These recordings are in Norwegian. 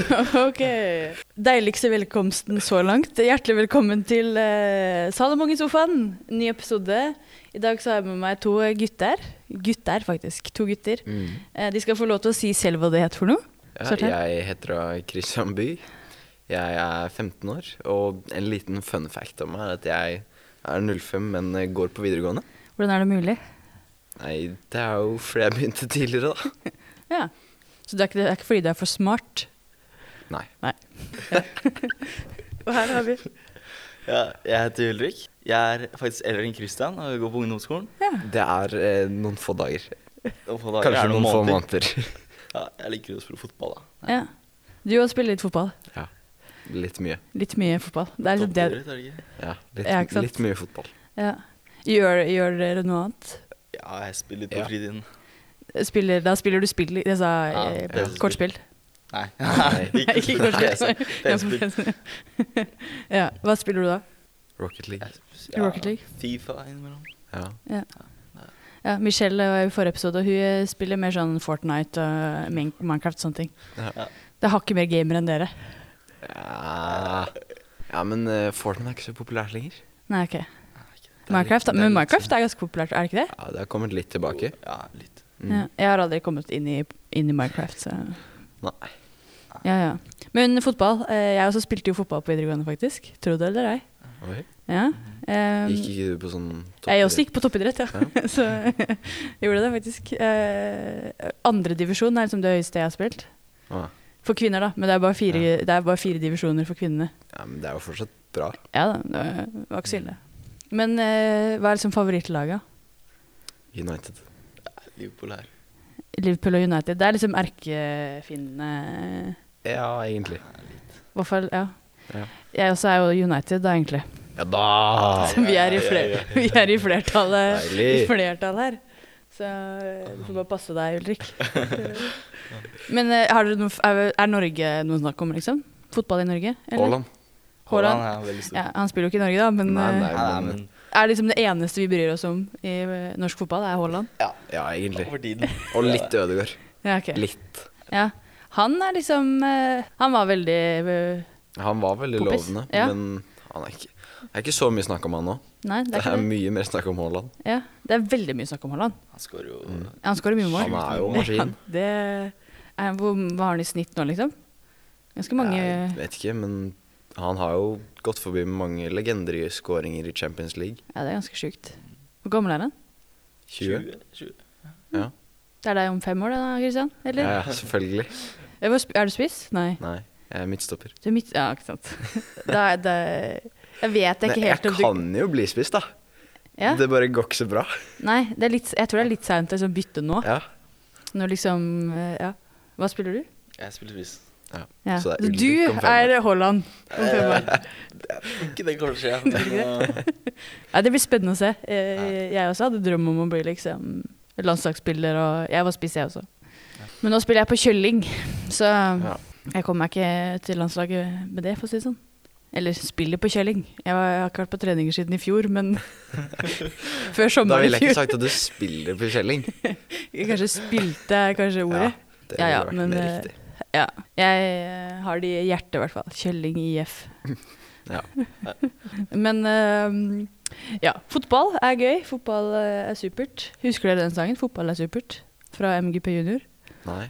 ok. Deiligste velkomsten så langt. Hjertelig velkommen til uh, Salomon i sofaen. Ny episode. I dag så har jeg med meg to gutter. Gutter, faktisk. To gutter. Mm. Uh, de skal få lov til å si selv hva det heter for noe. Ja, jeg heter da Christian By. Jeg er 15 år, og en liten fun fact om meg er at jeg er 05, men går på videregående. Hvordan er det mulig? Nei, det er jo fordi jeg begynte tidligere, da. Ja. Så det er ikke, det er ikke fordi du er for smart? Nei. Og her har vi Ja, jeg heter Ulrik. Jeg er faktisk eldre enn Christian og jeg går på ungdomsskolen. Det er eh, noen få dager. Noen få dager Kanskje noen, noen noen få måneder. måneder. Ja, jeg liker å spille fotball, da. Ja. Du òg spiller litt fotball. Litt mye. Litt mye fotball. Det er litt det. Toppidrett, er det ikke? Ja, litt, Ja, litt mye fotball. Ja. Gjør, gjør dere noe annet? Ja, jeg spiller litt på Ja. fritiden. Spiller, da spiller du spill, altså Ja, eh, det kortspill? Nei. Nei. Nei, ikke kortspill. Ja. Hva spiller du da? Rocket League. Ja, Rocket League? Fifa innimellom. Ja. Ja, Michelle var i forrige episode, og hun eh, spiller mer sånn Fortnite og Minecraft og sånne ting. Ja. Det har ikke mer gamer enn dere. Ja, ja men uh, Fortnite er ikke så populært lenger. Nei, ok. Minecraft, litt- Men Minecraft sånn- er ganske populært, er det ikke det? Ja, det har kommet litt tilbake. Ja, litt. Mm. Ja. Jeg har aldri kommet inn i, inn i Minecraft, så Nei. Ja, ja. Men fotball. eh, Jeg også spilte jo fotball på videregående, faktisk. Tro det eller ei. Oi. Ja. Um, Gikk ikke du på sånn Jeg også gikk på toppidrett, ja. Ja. så jeg gjorde det faktisk. Uh, Andredivisjon er liksom det høyeste jeg har spilt. Ah, For kvinner, da. Men det er bare fire, det er bare fire divisjoner for kvinnene. ja, men det er jo fortsatt bra. Ja da, det var- det var ikke så ille. Men eh, hva er liksom favorittlaget? United. Liverpool her. Liverpool og United. Det er liksom erkefiendene. Ja, egentlig. I hvert fall, ja. Ja. Jeg også er jo United, da, egentlig. Ja da! Vi er i, ja, fler, ja, ja. vi er i flertallet i flertall her. Så eh, du får bare passe deg, Ulrik. Men eh, har dere noe, er, Norge noe snakk om, liksom? Fotball i Norge? Haaland. Haaland. Ja, han spiller jo ikke i Norge, da, men Nei, eh, nei. Nei, nei, men er liksom det eneste vi bryr oss om i eh, norsk fotball, er Haaland? Ja, egentlig. Og litt Ødegaard. Ja, okay. Litt. Ja. Han er liksom eh, Han var veldig eh, Han var veldig popis. lovende, Ja. men han er ikke Det er ikke så mye snakk om han nå. Nei, det Det er er det. mye mer snakk om Haaland. Ja, det er veldig mye snakk om Haaland. Han skårer jo Mm. Han skårer mye mål. Han er jo Ja, det er, hvor, hva har han i snitt nå, liksom? Ganske mange Jeg vet ikke, men han har jo gått forbi mange legender i skåringer i Champions League. Ja, det er ganske sjukt. Hvor gammel er han? 20? 20. Det er deg om fem år, da, Christian? Eller? Ja, ja, selvfølgelig. Eh, Er du spiss? Nei. Nei, jeg er midtstopper. Du er midt... Ja, ikke sant. Da, er det, jeg vet ikke Nei, helt om du kan jo bli spiss, da. ja? Det bare går ikke så bra. Nei, det er litt, jeg tror det er litt seint å liksom bytte nå. Ja, Når liksom eh, Ja. Hva spiller du? Jeg spiller spiss. Ja. Så det er Ulrik Du er Haaland om fem år. Ikke det kanskje, ja. Ja, det blir spennende å se. Eh, Jeg også hadde drøm om å bli liksom landslagsspiller, og jeg var spiss, jeg også. Men nå spiller jeg på kjølling, så Ja. jeg kommer meg ikke til landslaget med det, for å si det sånn. Eller spiller på kjølling. Jeg, har ikke vært på treninger siden i fjor, men før Da ville jeg ikke sagt at du spiller på Kjelling. Kanskje spilte er kanskje ordet. det Ja, ja, ville vært men, mer eh, riktig. Ja. Jeg eh, har det i hjertet, i hvert fall. Kjølling IF. Ja. Men uh, ja, fotball er gøy. Fotball eh, er supert. Husker dere den sangen? 'Fotball er supert' fra MGP Junior? Nei.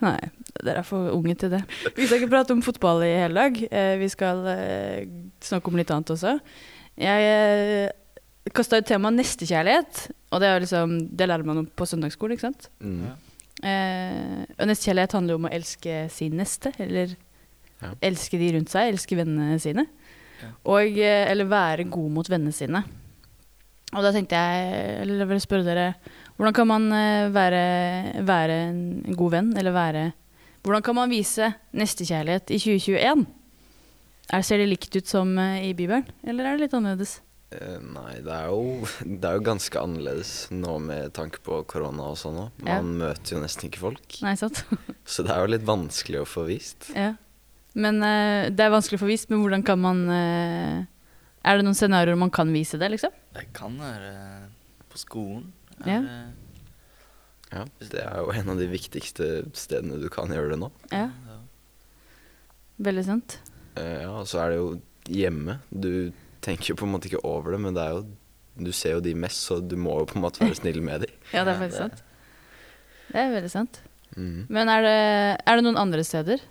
Nei, dere er for unge til det. Vi skal ikke prate om fotball i hele dag. Eh, vi skal eh, snakke om litt annet også. Jeg eh, kasta ut temaet nestekjærlighet, og det, er liksom, det lærer man om på søndagsskolen, ikke sant? Mm. Eh, og nestekjærlighet handler jo om å elske sin neste, eller Ja. elske de rundt seg, elske vennene sine. Ja. Og, eller være god mot vennene sine. Og da tenkte jeg, eller jeg vil spørre dere, hvordan kan man eh, være, være en god venn, eller være Hvordan kan man vise nestekjærlighet i 2021? Er, ser det likt ut som eh, i Bibelen, eller er det litt annerledes? Uh, Nei, det er, jo, det er jo ganske annerledes nå med tanke på korona og sånn òg. Ja. Man møter jo nesten ikke folk. Nei, sant? Så det er jo litt vanskelig å få vist. Ja. Men uh, det er vanskelig å få vist, men hvordan kan man uh, Er det noen scenarioer man kan vise det, liksom? Det kan være på skolen. Ja. Er Ja, Det er jo en av de viktigste stedene du kan gjøre det nå. Ja. Veldig sant. Eh, ja, og så er det jo hjemme. Du tenker jo på en måte ikke over det, men det er jo Du ser jo de mest, så du må jo på en måte være snill med dem. Ja, det er faktisk sant. Det er veldig sant. Mm. Men er det, er det noen andre steder?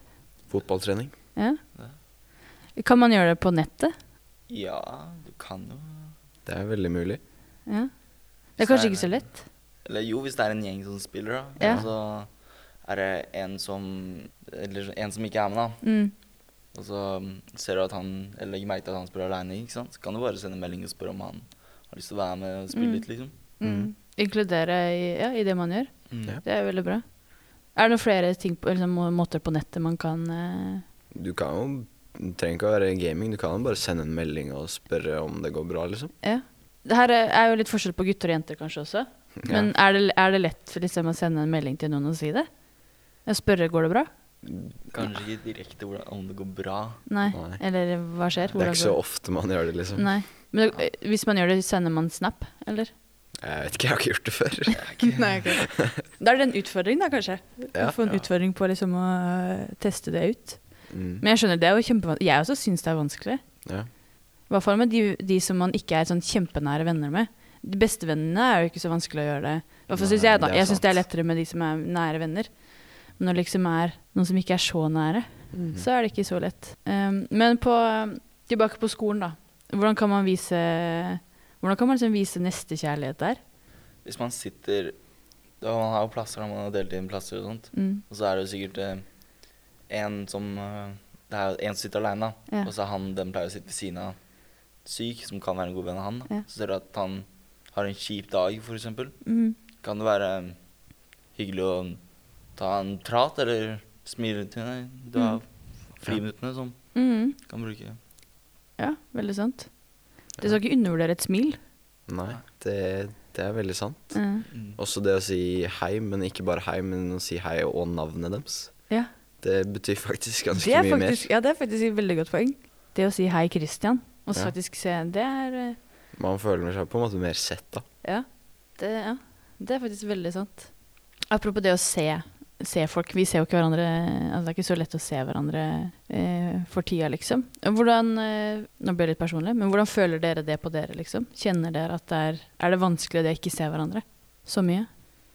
Fotballtrening. Ja. Kan man gjøre det på nettet? Ja, du kan jo Det er veldig mulig. Ja. Det er kanskje ikke så lett. Eller jo, hvis det er en gjeng som spiller, da. Ja. Så er det en som Eller en som ikke er med, da. Mm. Og så mm, ser du at han Eller legger merke til at han spiller aleine, ikke sant. Så kan du bare sende melding og spørre om han har lyst til å være med og spille Mm. litt, liksom. Mm. Inkludere i, ja, i det man gjør. Mm. Det er veldig bra. Er det noen flere ting på, liksom, måter på nettet man kan uh... Du kan jo trenger ikke å være gaming. Du kan jo bare sende en melding og spørre om det går bra, liksom. Ja. Det her er jo litt forskjell på gutter og jenter kanskje også. Men er, det, er det lett for liksom, å sende en melding til noen og si det? Jeg spørre går det bra? Kanskje ikke direkte hvordan, om det går bra. Nei. Nei. Eller hva skjer? Det er ikke så går- ofte man gjør det, liksom. Nei. Men det, hvis man gjør det, sender man snap, eller? Jeg vet ikke, jeg har ikke gjort det før. Nei, okay. Da er det en utfordring, da, kanskje. Ja. Å få en Ja. utfordring på liksom å teste det ut. Mm. Men jeg skjønner, det er jo kjempevanskelig. Jeg også syns det er vanskelig. Ja. I hvert fall med de, de som man ikke er sånn kjempenære venner med. De beste vennene er jo ikke så vanskelig å gjøre det. I hvert fall jeg da. det er Jeg syns det er lettere med de som er nære venner. Men når det liksom er noen som ikke er så nære, Mm. så er det ikke så lett. Um, men på, tilbake på skolen, da. Hvordan kan man vise Hvordan kan man liksom vise nestekjærlighet der? Hvis man sitter da Man har jo plasser, da man har delt inn plasser og sånt. Mm. Og så er det jo sikkert eh, en som eh, Det er jo en som sitter aleine. Ja. Og så er han den pleier å sitte ved siden av syk, som kan være en god venn av han. da. Ja. Så ser du at han har en kjip dag, eksempel. Mm. Kan det være eh, hyggelig å ta en prat, eller smile til deg? Du har friminuttene som Mm. kan bruke Ja, veldig sant. Du skal ikke undervurdere et smil. Nei, det, det er veldig sant. Mm. mm. Også det å si hei, men ikke bare hei, men å si hei og navnet deres. Ja. Det betyr faktisk ganske Det er mye faktisk, ja, det er faktisk et veldig godt poeng. Det å si hei, Christian, og så Ja. faktisk se Det er eh. Man føler seg på en måte mer sett, da. Ja. Det, ja. det er faktisk veldig sant. Apropos det å se, se folk. Vi ser jo ikke hverandre altså Det er ikke så lett å se hverandre eh, for tida, liksom. Hvordan eh, Nå blir det litt personlig, men hvordan føler dere det på dere, liksom? Kjenner dere at det er Er det vanskelig det å ikke se hverandre så mye?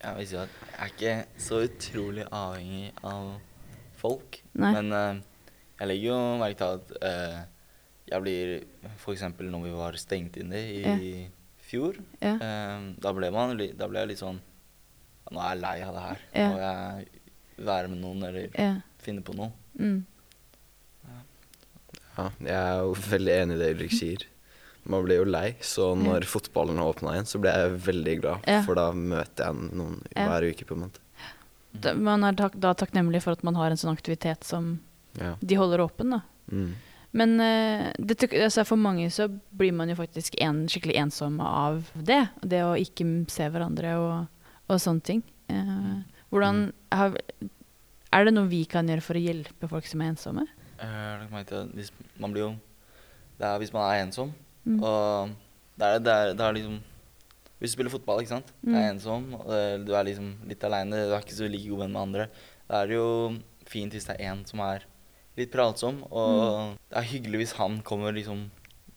Jeg at jeg er ikke så utrolig avhengig av folk. Nei. Men eh, jeg legger jo merke til at eh, jeg blir F.eks. når vi var stengt inne i fjor, Ja. eh, da, ble man, da ble jeg litt sånn Nå er jeg lei av det her. Ja. Nå må jeg være med noen eller Ja. finne på noe. Mm. Ja, jeg er jo veldig enig i det Ulrik sier. Man blir jo lei, så når fotballen åpna igjen, så ble jeg veldig glad. Ja. For da møter jeg noen Ja. hver uke, på en måte. Da, man er tak da takknemlig for at man har en sånn aktivitet som Ja. de holder åpen, da. Mm. Men eh, det, altså for mange så blir man jo faktisk en, skikkelig ensom av det. Det å ikke se hverandre og, og sånne ting. Eh, hvordan har, Er det noe vi kan gjøre for å hjelpe folk som er ensomme? At hvis man blir jo Det er hvis man er ensom, Mm. og det er, det, er, det er liksom Hvis du spiller fotball, ikke sant. Du er Mm. ensom, og du er liksom litt aleine, du er ikke så like god venn med andre. Da er det jo fint hvis det er en som er litt pratsom, og Mm. det er hyggelig hvis han kommer liksom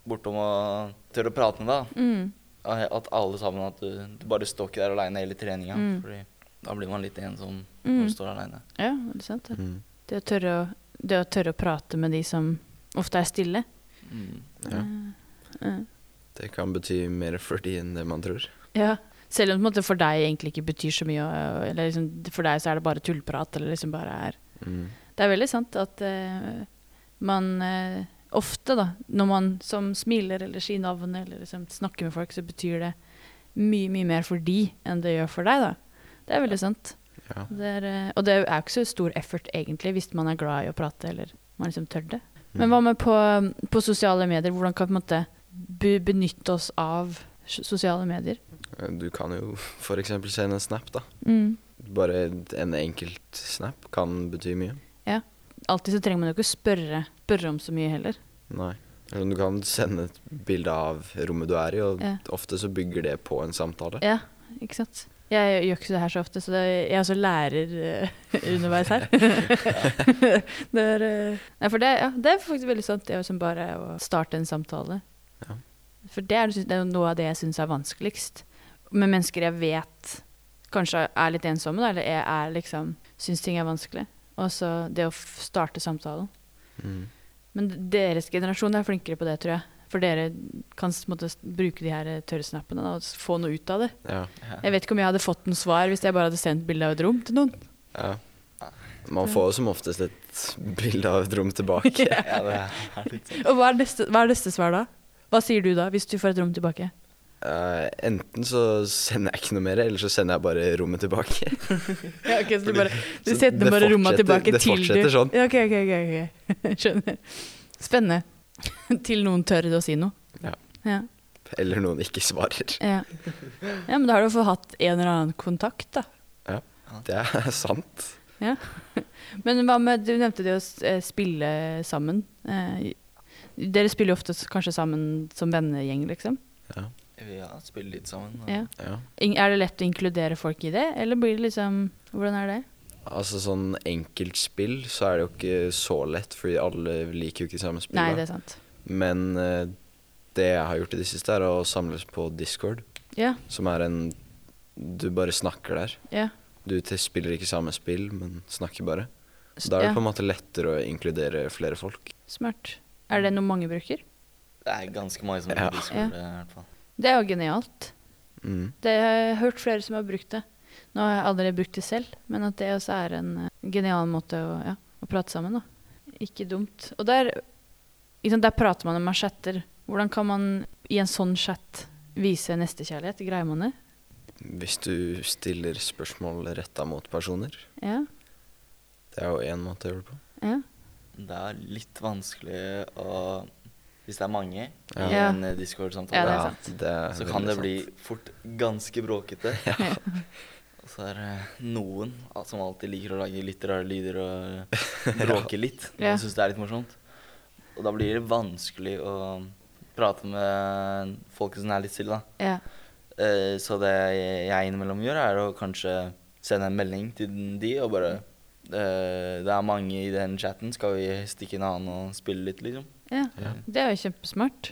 bortom og tør å prate med deg. Mm. At alle sammen At du, du bare står ikke der aleine hele treninga. Mm. Fordi da blir man litt ensom Mm. når du står aleine. Ja, det er sant. Det. Mm. Det, å tørre å, det å tørre å prate med de som ofte er stille. Mm. Ja. Eh. Det kan bety mer for de enn det man tror. Ja. Selv om det for deg egentlig ikke betyr så mye, eller liksom, for deg så er det bare tullprat, eller liksom bare er Mm. Det er veldig sant at uh, man uh, ofte, da, når man som smiler eller sier navn eller liksom snakker med folk, så betyr det mye, mye mer for de enn det gjør for deg, da. Det er veldig sant. Ja. Det er, eh, og det er jo ikke så stor effort, egentlig, hvis man er glad i å prate eller man liksom tør det. Men hva med på, på sosiale medier? Hvordan kan vi på en måte be benytte oss av sosiale medier? Du kan jo f.eks. sende en snap, da. Mm. Bare en enkelt snap kan bety mye. Alltid så trenger man jo ikke spørre, spørre om så mye heller. Nei. Du kan sende et bilde av rommet du er i, og Ja. ofte så bygger det på en samtale. Ja, ikke sant? Jeg gjør ikke det her så ofte, så det, jeg også lærer uh, underveis her. det, er, uh, nei, for det, ja, det er faktisk veldig sant, det er som bare å starte en samtale. Ja. For det er, det er noe av det jeg syns er vanskeligst. Med mennesker jeg vet kanskje er litt ensomme, da, eller jeg er liksom syns ting er vanskelig. Og så det å starte samtalen. Mm. Men deres generasjon er flinkere på det, tror jeg. For dere kan måtte, bruke de her tørrsnappene da, og få noe ut av det. Ja. Ja. Jeg vet ikke om jeg hadde fått noe svar hvis jeg bare hadde sendt bilde av et rom til noen. ja. Man får jo som oftest et bilde av et rom tilbake. Ja, det er litt sånn. Og hva er, neste, hva er neste svar da? Hva sier du da, hvis du får et rom tilbake? Eh, enten så sender jeg ikke noe mer, eller så sender jeg bare rommet tilbake. Ja, ok, så du, bare, du setter sender bare rommet tilbake det til du Det fortsetter sånn. Ja, ok, ok, ok, ok. Skjønner. Spennende. til noen tør å si noe. Ja. Ja. Eller noen ikke svarer. ja. ja, men da har du fått hatt en eller annen kontakt, da. Ja, Det er sant. Ja. Men hva med, du nevnte det å eh, spille sammen. Eh, dere spiller jo ofte kanskje sammen som vennegjeng, liksom. Ja. Ja, spille litt sammen. Ja. ja. Er det lett å inkludere folk i det, eller blir det liksom Hvordan er det? Altså sånn enkeltspill så er det jo ikke så lett, fordi alle liker jo ikke samme spill. Nei, det er sant. Men uh, det jeg har gjort i det siste, er å samles på Discord, Ja, som er en Du bare snakker der. ja. Du spiller ikke samme spill, men snakker bare. Så Da er det ja. på en måte lettere å inkludere flere folk. Smart. Er det noe mange bruker? Det er ganske mange som Ja. bruker Discord, i hvert fall. Det er jo genialt. Mm. Det har jeg hørt flere som har brukt det. Nå har jeg aldri brukt det selv, men at det også er en eh, genial måte å, ja, å prate sammen da. Ikke dumt. Og der, liksom, der prater man om chatter. Hvordan kan man i en sånn chat vise nestekjærlighet? Greier man det? Hvis du stiller spørsmål retta mot personer. Ja. Det er jo én måte å gjøre det på. ja. Det er litt vanskelig å Hvis det er mange i Ja. en eh, Discord-samtale, så kan det bli fort ganske bråkete. Og så er det noen som alltid liker å lage litt rare lyder og bråke litt. Ja. Og syns det er litt morsomt. Og da blir det vanskelig å prate med folk som er litt stille, da. ja. Eh, Så det jeg innimellom gjør, er å kanskje sende en melding til de og bare eh, Det er mange i den chatten, skal vi stikke en annen og spille litt, liksom? Ja, Ja. det er jo kjempesmart.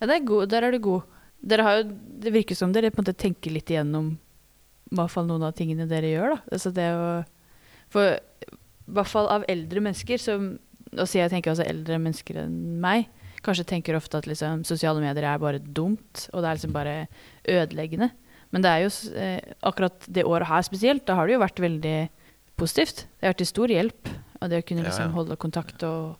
Ja, det er god, der er du god. Jo, det virker som dere på en måte tenker litt igjennom i hvert fall noen av tingene dere gjør. da. Altså det å, for i hvert fall av eldre mennesker, som, og sier jeg tenker også eldre mennesker enn meg, kanskje tenker ofte at liksom, sosiale medier er bare dumt, og det er liksom bare ødeleggende. Men det er jo eh, akkurat det året her spesielt, da har det jo vært veldig positivt. Det har vært til stor hjelp Og det å kunne liksom holde kontakt og,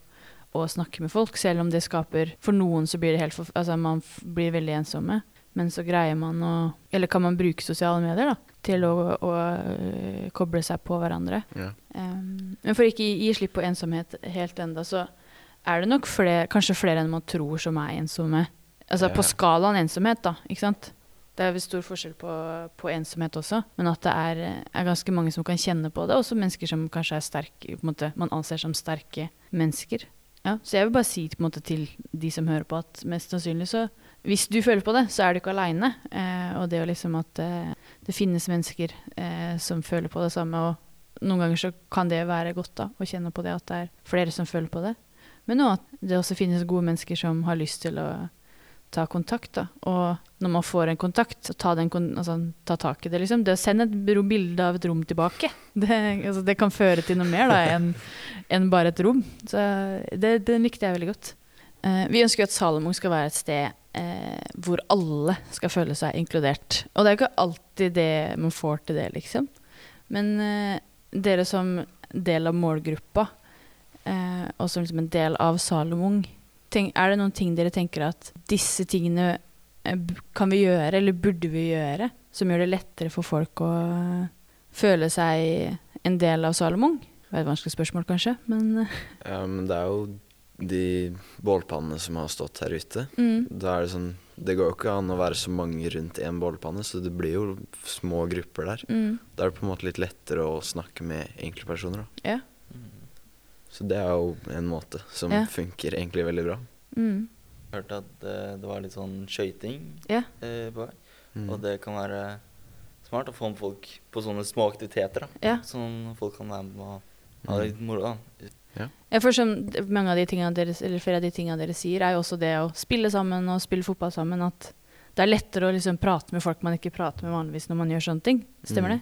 og snakke med folk, selv om det skaper For noen så blir det helt for, Altså man blir veldig ensomme, men så greier man å Eller kan man bruke sosiale medier da, til å, å øh, koble seg på hverandre. Ja. Um, men for ikke gi, gi slipp på ensomhet helt enda, så er det nok flere, kanskje flere enn man tror som er ensomme. Altså Ja. på skalaen ensomhet, da. Ikke sant? Det er vel stor forskjell på, på ensomhet også, men at det er, er ganske mange som kan kjenne på det. Også mennesker som kanskje er sterke, måte, man anser som sterke mennesker. Ja, så jeg vil bare si måte, til de som hører på, at mest sannsynlig så Hvis du føler på det, så er du ikke aleine. Eh, og det er liksom at eh, det finnes mennesker eh, som føler på det samme. Og noen ganger så kan det være godt da, å kjenne på det at det er flere som føler på det. Men òg at det også finnes gode mennesker som har lyst til å ta kontakt. da. Og når man får en kontakt, ta, den, altså, ta tak i det. liksom. Det å sende et bilde av et rom tilbake, det, altså, det kan føre til noe mer da, enn en bare et rom. Så det, den likte jeg veldig godt. Eh, vi ønsker jo at Salomon skal være et sted eh, hvor alle skal føle seg inkludert. Og det er jo ikke alltid det man får til det, liksom. Men eh, dere som del av målgruppa, eh, og som liksom en del av Salomon, tenk, er det noen ting dere tenker at disse tingene eh, kan vi gjøre, eller burde vi gjøre, som gjør det lettere for folk å eh, føle seg en del av Salomon? Det er et vanskelig spørsmål, kanskje, men men det er jo de bålpannene som har stått her ute. mm, Da er det sånn Det går jo ikke an å være så mange rundt én bålpanne, så det blir jo små grupper der. mm, Da er det på en måte litt lettere å snakke med enkeltpersoner, da. ja. Så det er jo en måte som Ja. funker egentlig veldig bra. Mm, hørte at uh, det var litt sånn skøyting ja. uh, på vei. Mm. Og det kan være smart å få med folk på sånne små aktiviteter. da. Ja. Sånn folk kan være med og ha det litt moro. da. Jeg får sånn, mange av de tingene dere, eller flere av de tingene dere sier, er jo også det å spille sammen og spille fotball sammen. At det er lettere å liksom prate med folk man ikke prater med vanligvis når man gjør sånne ting. Stemmer det?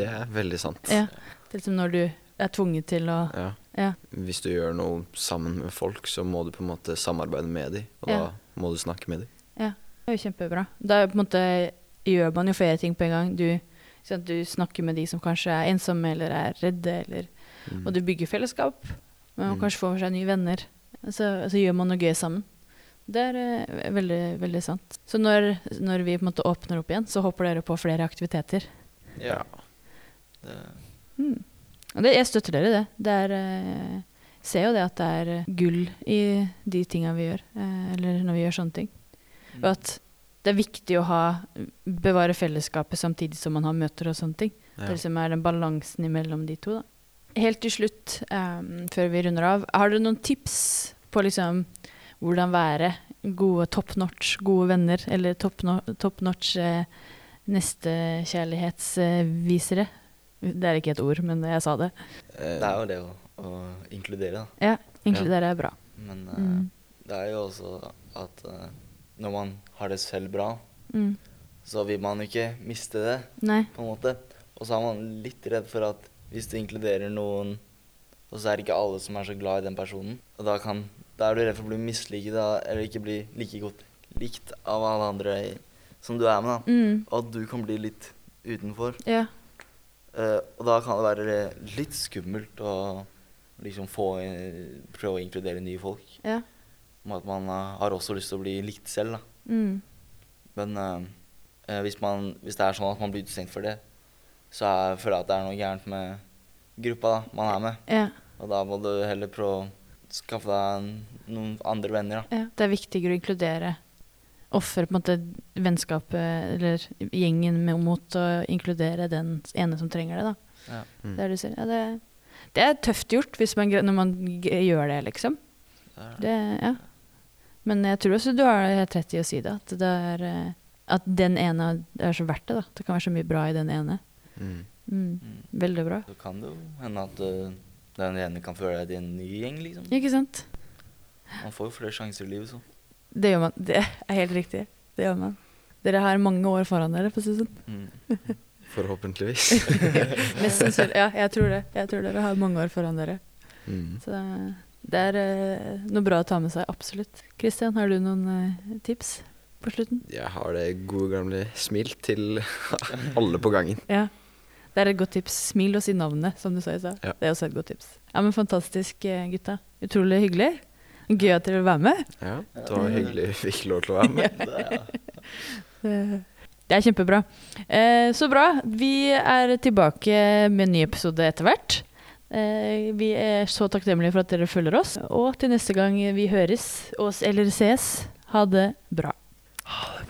Det er veldig sant. Ja. Det er liksom når du er tvunget til å Ja. Ja. Hvis du gjør noe sammen med folk, så må du på en måte samarbeide med dem, og Ja. da må du snakke med dem. Ja, Det er jo kjempebra. Da på en måte gjør man jo flere ting på en gang. Du, sånn du snakker med de som kanskje er ensomme eller er redde, eller, Mm. og du bygger fellesskap. Man Mm. kanskje får seg nye venner. Så, så gjør man noe gøy sammen. Det er uh, veldig, veldig sant. Så når, når vi på en måte åpner opp igjen, så håper dere på flere aktiviteter. Ja. Det, Mm. Det, jeg støtter dere i det. Det er jeg ser jo det at det er eh, gull i de tinga vi gjør, eh, eller når vi gjør sånne ting. Og at det er viktig å ha, bevare fellesskapet samtidig som man har møter og sånne ting. Ja. Det liksom er den balansen imellom de to. Da. Helt til slutt, um, før vi runder av, har dere noen tips på liksom hvordan være gode top notch, gode venner, eller top, no, top notch eh, nestekjærlighetsvisere? Det er ikke et ord, men jeg sa det. Eh, det er jo det å, å inkludere, da. Ja, inkludere er bra. Men uh, Mm. det er jo også at uh, når man har det selv bra, Mm. så vil man jo ikke miste det, Nei. på en måte. Og så er man litt redd for at hvis du inkluderer noen, og så er det ikke alle som er så glad i den personen, og da, kan, da er du redd for å bli misliket eller ikke bli like godt likt av alle andre som du er med, da. Mm. Og at du kan bli litt utenfor. Ja. Eh, og da kan det være litt skummelt å liksom få prøve å inkludere nye folk. Ja. At man uh, har også lyst til å bli likt selv, da. Mm. Men uh, hvis, man, hvis det er sånn at man blir utestengt for det, så jeg føler jeg at det er noe gærent med gruppa da, man er med. Ja. Og da må du heller prøve å skaffe deg noen andre venner, da. Ja. Det er viktigere å inkludere ofre på en måte vennskapet eller gjengen med, mot å inkludere den ene som trenger det. da. Ja. Mm. Det er, det, du sier. ja, det, det er tøft gjort hvis man, når man gjør det, liksom. Det ja. Men jeg tror også du har helt rett i å si det. At, det er, eh, at den ene er så verdt det. da. Det kan være så mye bra i den ene. Mm. Mm. Mm. Veldig bra. Så kan det jo hende at eh, den ene kan føle deg til en ny gjeng, liksom. Ikke sant? Man får jo flere sjanser i livet, så. Det gjør man. Det er helt riktig. Det gjør man. Dere har mange år foran dere, for å si det sånn. Mm. Forhåpentligvis. Mest sannsynlig. Ja, jeg tror det. Jeg tror dere har mange år foran dere. Mm. Så det er eh, noe bra å ta med seg, absolutt. Kristian, har du noen eh, tips på slutten? Jeg har det gode gamle smil til alle på gangen. Ja. Det er et godt tips. Smil og si navnet, som du sa i stad. Ja. Det er også et godt tips. Ja, men Fantastisk, eh, gutta. Utrolig hyggelig. Gøy at dere vil være med. Ja, det var hyggelig vi fikk lov til å være med. Det er, Det det er kjempebra. Eh, så bra. Vi er tilbake med en ny episode etter hvert. Eh, vi er så takknemlige for at dere følger oss. Og til neste gang vi høres, oss eller ses, ha det bra. Ha det